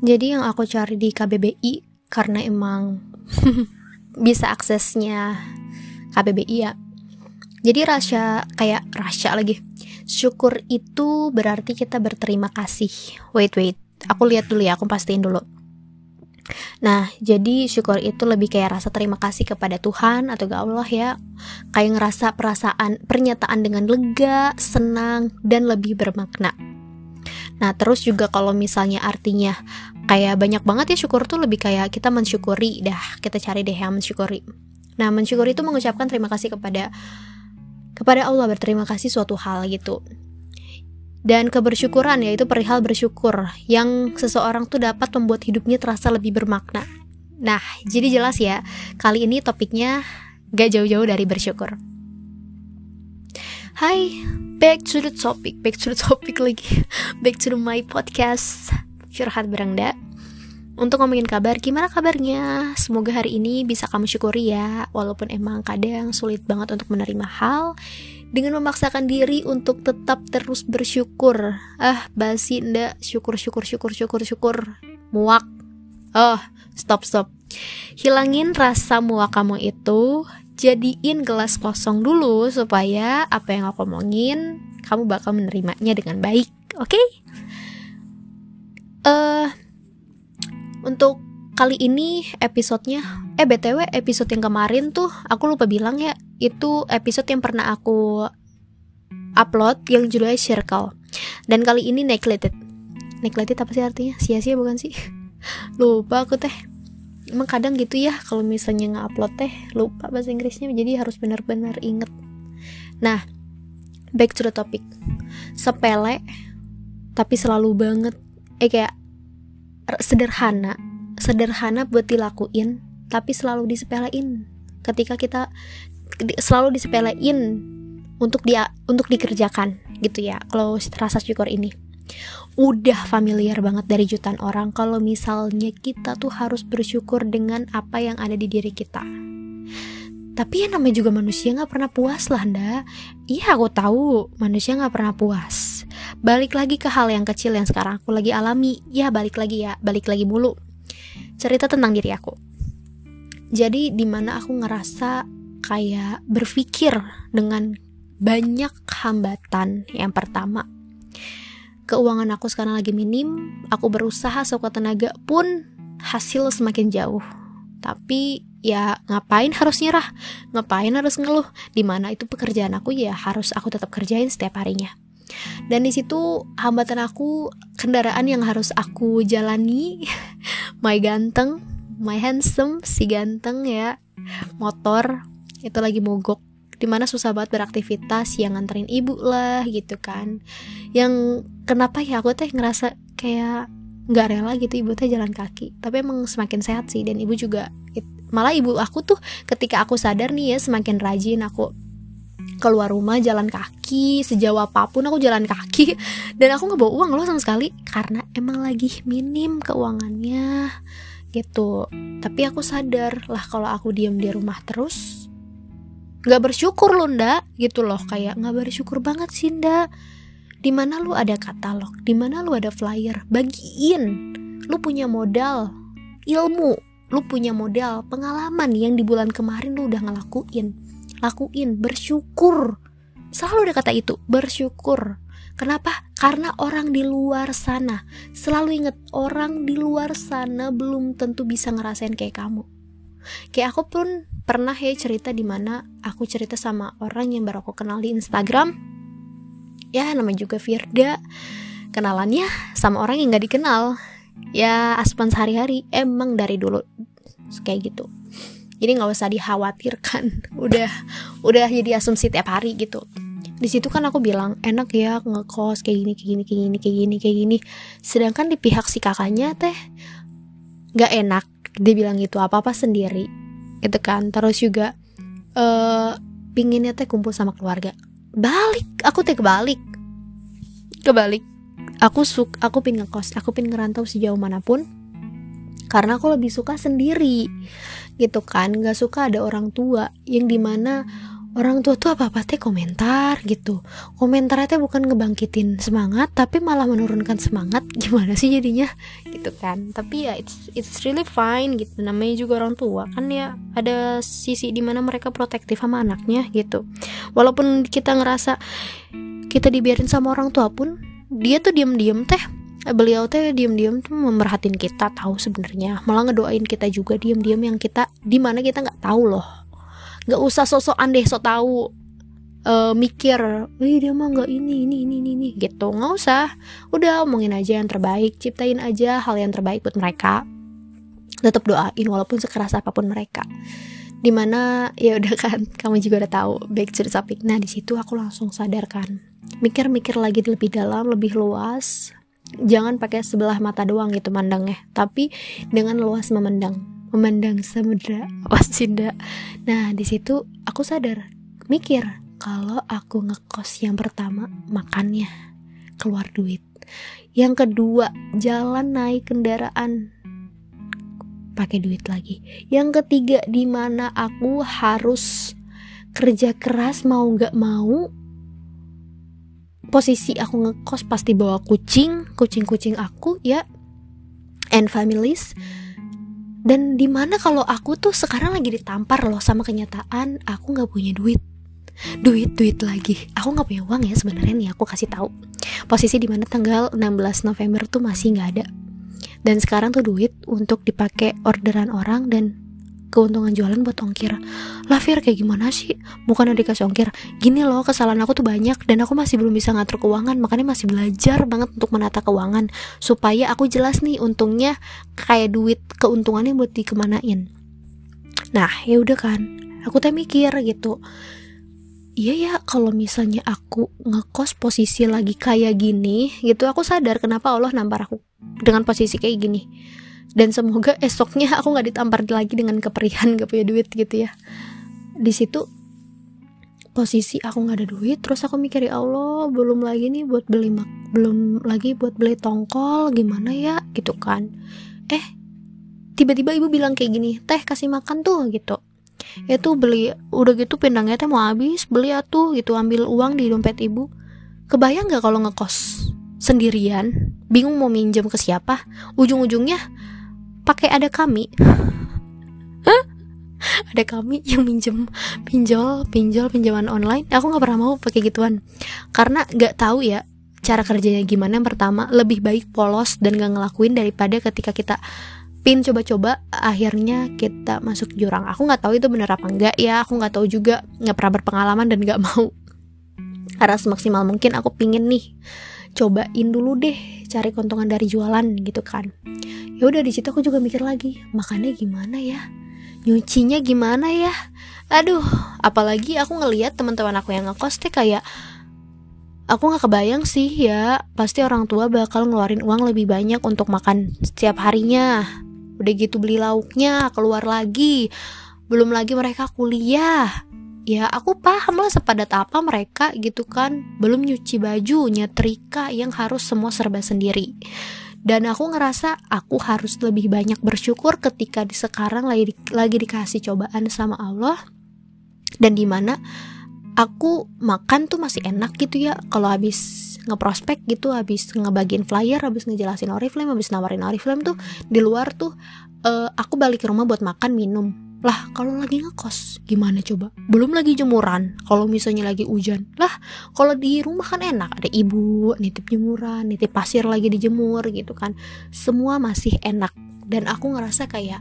Jadi yang aku cari di KBBI karena emang bisa aksesnya KBBI ya. Jadi rasa kayak rasa lagi. Syukur itu berarti kita berterima kasih. Wait wait, aku lihat dulu ya, aku pastiin dulu. Nah, jadi syukur itu lebih kayak rasa terima kasih kepada Tuhan atau ke Allah ya. Kayak ngerasa perasaan, pernyataan dengan lega, senang, dan lebih bermakna. Nah, terus juga kalau misalnya artinya kayak banyak banget ya syukur tuh lebih kayak kita mensyukuri dah, kita cari deh yang mensyukuri. Nah, mensyukuri itu mengucapkan terima kasih kepada kepada Allah berterima kasih suatu hal gitu dan kebersyukuran yaitu perihal bersyukur yang seseorang tuh dapat membuat hidupnya terasa lebih bermakna. Nah, jadi jelas ya, kali ini topiknya gak jauh-jauh dari bersyukur. Hai, back to the topic, back to the topic lagi, back to my podcast curhat berangda. Untuk ngomongin kabar, gimana kabarnya? Semoga hari ini bisa kamu syukuri ya, walaupun emang kadang sulit banget untuk menerima hal dengan memaksakan diri untuk tetap terus bersyukur. Ah, basi ndak, syukur syukur syukur syukur syukur. Muak. Oh, stop stop. Hilangin rasa muak kamu itu, jadiin gelas kosong dulu supaya apa yang aku omongin kamu bakal menerimanya dengan baik. Oke? Okay? Eh uh, untuk kali ini episodenya eh btw episode yang kemarin tuh aku lupa bilang ya itu episode yang pernah aku upload yang judulnya circle dan kali ini neglected neglected apa sih artinya sia-sia bukan sih lupa aku teh emang kadang gitu ya kalau misalnya nge-upload teh lupa bahasa Inggrisnya jadi harus benar-benar inget. Nah back to the topic. Sepele tapi selalu banget. Eh kayak sederhana. Sederhana buat dilakuin tapi selalu disepelein. Ketika kita selalu disepelein untuk dia untuk dikerjakan gitu ya. Kalau rasa syukur ini udah familiar banget dari jutaan orang kalau misalnya kita tuh harus bersyukur dengan apa yang ada di diri kita. Tapi ya namanya juga manusia nggak pernah puas lah nda. Iya aku tahu manusia nggak pernah puas. Balik lagi ke hal yang kecil yang sekarang aku lagi alami. Ya balik lagi ya balik lagi mulu. Cerita tentang diri aku. Jadi di mana aku ngerasa kayak berpikir dengan banyak hambatan. Yang pertama keuangan aku sekarang lagi minim aku berusaha sekuat tenaga pun hasil semakin jauh. Tapi ya ngapain harus nyerah? Ngapain harus ngeluh? Di mana itu pekerjaan aku ya harus aku tetap kerjain setiap harinya. Dan di situ hambatan aku kendaraan yang harus aku jalani my ganteng my handsome si ganteng ya motor itu lagi mogok di mana susah banget beraktivitas yang nganterin ibu lah gitu kan. Yang kenapa ya aku teh ngerasa kayak nggak rela gitu ibu teh jalan kaki. Tapi emang semakin sehat sih dan ibu juga malah ibu aku tuh ketika aku sadar nih ya semakin rajin aku keluar rumah jalan kaki sejauh apa pun aku jalan kaki. Dan aku nggak bawa uang loh sama sekali karena emang lagi minim keuangannya gitu. Tapi aku sadar lah kalau aku diem di rumah terus nggak bersyukur loh ndak gitu loh. Kayak nggak bersyukur banget sih ndak di mana lu ada katalog? Di mana lu ada flyer? Bagiin. Lu punya modal ilmu. Lu punya modal pengalaman yang di bulan kemarin lu udah ngelakuin. Lakuin. Bersyukur. Selalu ada kata itu bersyukur. Kenapa? Karena orang di luar sana. Selalu inget orang di luar sana belum tentu bisa ngerasain kayak kamu. Kayak aku pun pernah ya cerita di mana aku cerita sama orang yang baru aku kenal di Instagram? Ya namanya juga Firda. Kenalannya sama orang yang gak dikenal. Ya aspan sehari-hari. Emang dari dulu kayak gitu. Jadi nggak usah dikhawatirkan. Udah udah jadi asumsi tiap hari gitu. Di situ kan aku bilang enak ya ngekos kayak gini kayak gini kayak gini kayak gini kayak gini. Sedangkan di pihak si kakaknya teh nggak enak. Dia bilang gitu apa apa sendiri itu kan. Terus juga uh, pinginnya teh kumpul sama keluarga. Balik aku teh kebalik. Kebalik? Aku suk aku pin ngekos aku pin ngerantau sejauh mana pun. Karena aku lebih suka sendiri gitu kan. Nggak suka ada orang tua yang di mana orang tua tuh apa apa teh komentar gitu. Komentarnya teh bukan ngebangkitin semangat tapi malah menurunkan semangat. Gimana sih jadinya? Gitu kan. Tapi ya it's it's really fine gitu. Namanya juga orang tua. Kan ya ada sisi di mana mereka protektif sama anaknya gitu. Walaupun kita ngerasa kita dibiarin sama orang tua pun dia tuh diem-diem teh. Beliau teh diem-diem tuh memerhatiin kita tahu sebenarnya. Malah ngedoain kita juga diem-diem yang kita di mana kita nggak tahu loh nggak usah sosokan deh so tahu uh, mikir, wih dia mah nggak ini ini ini ini gitu nggak usah, udah omongin aja yang terbaik, ciptain aja hal yang terbaik buat mereka, tetap doain walaupun sekeras apa pun mereka, di mana ya udah kan kamu juga udah tahu back to the topic, nah di situ aku langsung sadarkan, mikir-mikir lagi lebih dalam, lebih luas, jangan pakai sebelah mata doang gitu mandangnya, tapi dengan luas memandang memandang samudra. Wasinda nah di situ aku sadar mikir kalau aku ngekos yang pertama makannya keluar duit. Yang kedua jalan naik kendaraan pakai duit lagi. Yang ketiga di mana aku harus kerja keras mau nggak mau posisi aku ngekos pasti bawa kucing. Kucing kucing aku ya and families dan di mana kalau aku tuh sekarang lagi ditampar loh sama kenyataan aku nggak punya duit. Duit duit lagi. Aku nggak punya uang ya sebenarnya nih aku kasih tahu. Posisi di mana tanggal 16 November tuh masih nggak ada. Dan sekarang tuh duit untuk dipakai orderan orang dan keuntungan jualan buat ongkir. Lah Fir kayak gimana sih? Bukan udah dikasih ongkir. Gini loh kesalahan aku tuh banyak dan aku masih belum bisa ngatur keuangan makanya masih belajar banget untuk menata keuangan supaya aku jelas nih untungnya kayak duit keuntungannya buat dikemanain. Nah ya udah kan. Aku teh mikir gitu. Iya ya kalau misalnya aku ngekos posisi lagi kayak gini gitu aku sadar kenapa Allah nampar aku dengan posisi kayak gini dan semoga esoknya aku nggak ditampar lagi dengan keperihan gak punya duit gitu ya. Di situ posisi aku nggak ada duit terus aku mikir ya Allah belum lagi nih buat beli mak belum lagi buat beli tongkol gimana ya? Gitu kan. Eh tiba-tiba ibu bilang kayak gini teh kasih makan tuh gitu. Itu beli udah gitu pindangnya teh mau habis beli atuh gitu ambil uang di dompet ibu. Kebayang nggak kalau ngekos sendirian bingung mau minjem ke siapa? Ujung-ujungnya pakai ada kami. Ada kami yang minjem pinjol pinjol pinjaman online. Aku nggak pernah mau pakai gituan. Karena nggak tahu ya cara kerjanya gimana yang pertama. Lebih baik polos dan gak ngelakuin daripada ketika kita pin coba-coba akhirnya kita masuk jurang. Aku nggak tahu itu bener apa enggak ya. Aku nggak tahu juga. Nggak pernah berpengalaman dan nggak mau. Karena semaksimal mungkin aku pingin nih cobain dulu deh cari keuntungan dari jualan gitu kan. Ya udah di situ aku juga mikir lagi makannya gimana ya? Nyucinya gimana ya? Aduh apalagi aku ngelihat teman-teman aku yang ngekos teh kayak aku nggak kebayang sih ya pasti orang tua bakal ngeluarin uang lebih banyak untuk makan setiap harinya. Udah gitu beli lauknya keluar lagi. Belum lagi mereka kuliah ya aku paham lah sepadat apa mereka gitu kan. Belum nyuci baju nyetrika yang harus semua serba sendiri. Dan aku ngerasa aku harus lebih banyak bersyukur ketika di sekarang lagi di, lagi dikasih cobaan sama Allah. Dan di mana aku makan tuh masih enak gitu ya. Kalau habis ngeprospek gitu habis ngebagiin flyer habis ngejelasin Oriflame habis nawarin Oriflame tuh di luar tuh uh, aku balik ke rumah buat makan minum lah kalau lagi ngekos gimana coba? Belum lagi jemuran. Kalau misalnya lagi hujan. Lah kalau di rumah kan enak ada ibu nitip jemuran, nitip pasir lagi dijemur gitu kan. Semua masih enak dan aku ngerasa kayak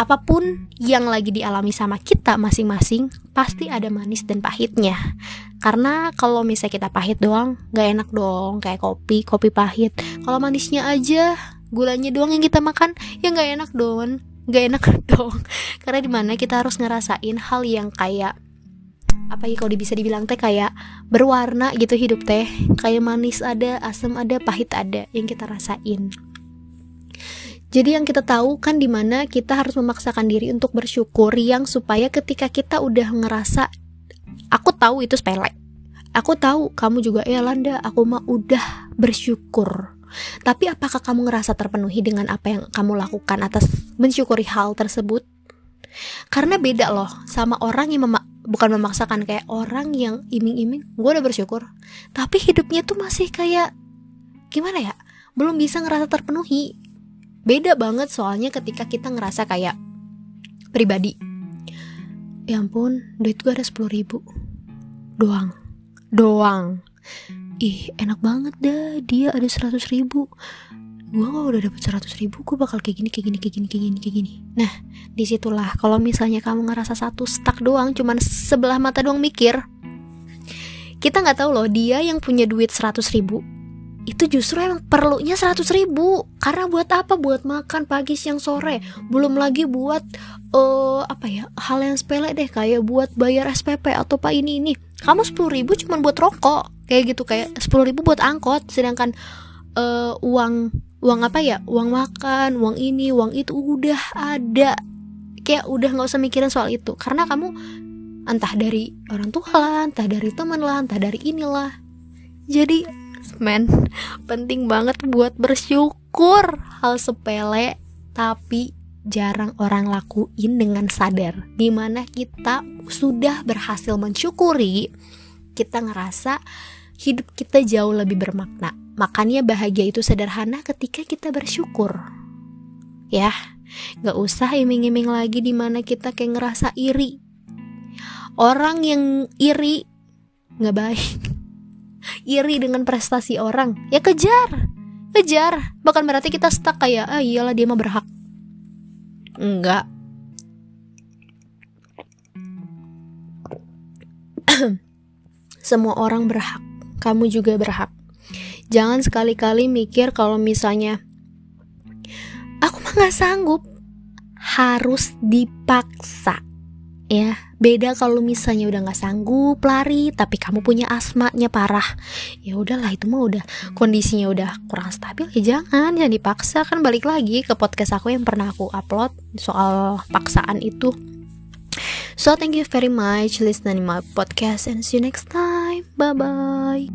apa pun yang lagi dialami sama kita masing-masing pasti ada manis dan pahitnya karena kalau misalnya kita pahit doang gak enak dong kayak kopi kopi pahit kalau manisnya aja gulanya doang yang kita makan ya gak enak dong gak enak dong. Karena di mana kita harus ngerasain hal yang kayak apa ya kalau bisa dibilang teh kayak berwarna gitu hidup teh. Kayak manis ada asam ada pahit ada yang kita rasain. Jadi yang kita tahu kan di mana kita harus memaksakan diri untuk bersyukur yang supaya ketika kita udah ngerasa aku tahu itu sepele. Aku tahu kamu juga ya Landa aku mah udah bersyukur tapi apakah kamu ngerasa terpenuhi dengan apa yang kamu lakukan atas mensyukuri hal tersebut? Karena beda loh sama orang yang bukan memaksakan kayak orang yang iming-iming gue udah bersyukur. Tapi hidupnya tuh masih kayak gimana ya belum bisa ngerasa terpenuhi. Beda banget soalnya ketika kita ngerasa kayak pribadi. Ya ampun duit gue ada 10 ribu. Doang. Doang ih enak banget dah. Dia ada 100 ribu. Gue kalau udah dapet 100 ribu gue bakal kayak gini kayak gini kayak gini kayak gini kayak gini. Nah di situlah kalau misalnya kamu ngerasa satu stuck doang cuman sebelah mata doang mikir kita nggak tahu loh dia yang punya duit 100 ribu itu justru emang perlunya 100 ribu. Karena buat apa? Buat makan pagi siang sore. Belum lagi buat uh, apa ya hal yang sepele deh kayak buat bayar SPP atau pak ini ini. Kamu 10 ribu cuma buat rokok kayak gitu kayak 10 ribu buat angkot sedangkan uh, uang uang apa ya uang makan uang ini uang itu udah ada. Kayak udah nggak usah mikirin soal itu karena kamu entah dari orang tua lah entah dari teman lah entah dari inilah. Jadi men penting banget buat bersyukur. Hal sepele tapi jarang orang lakuin dengan sadar. Di mana kita sudah berhasil mensyukuri kita ngerasa hidup kita jauh lebih bermakna Makanya bahagia itu sederhana ketika kita bersyukur. Ya, gak usah iming-iming lagi di mana kita kayak ngerasa iri. Orang yang iri gak baik. iri dengan prestasi orang, ya kejar. Kejar. Bahkan berarti kita stuck kayak, ah iyalah dia mah berhak. Enggak. Semua orang berhak. Kamu juga berhak Jangan sekali-kali mikir kalau misalnya aku mah nggak sanggup, harus dipaksa. Ya, beda kalau misalnya udah nggak sanggup lari, tapi kamu punya asmanya parah. Ya udahlah itu mah udah kondisinya udah kurang stabil ya jangan jangan dipaksa kan balik lagi ke podcast aku yang pernah aku upload soal paksaan itu. So thank you very much listening my podcast and see you next time. Bye-bye.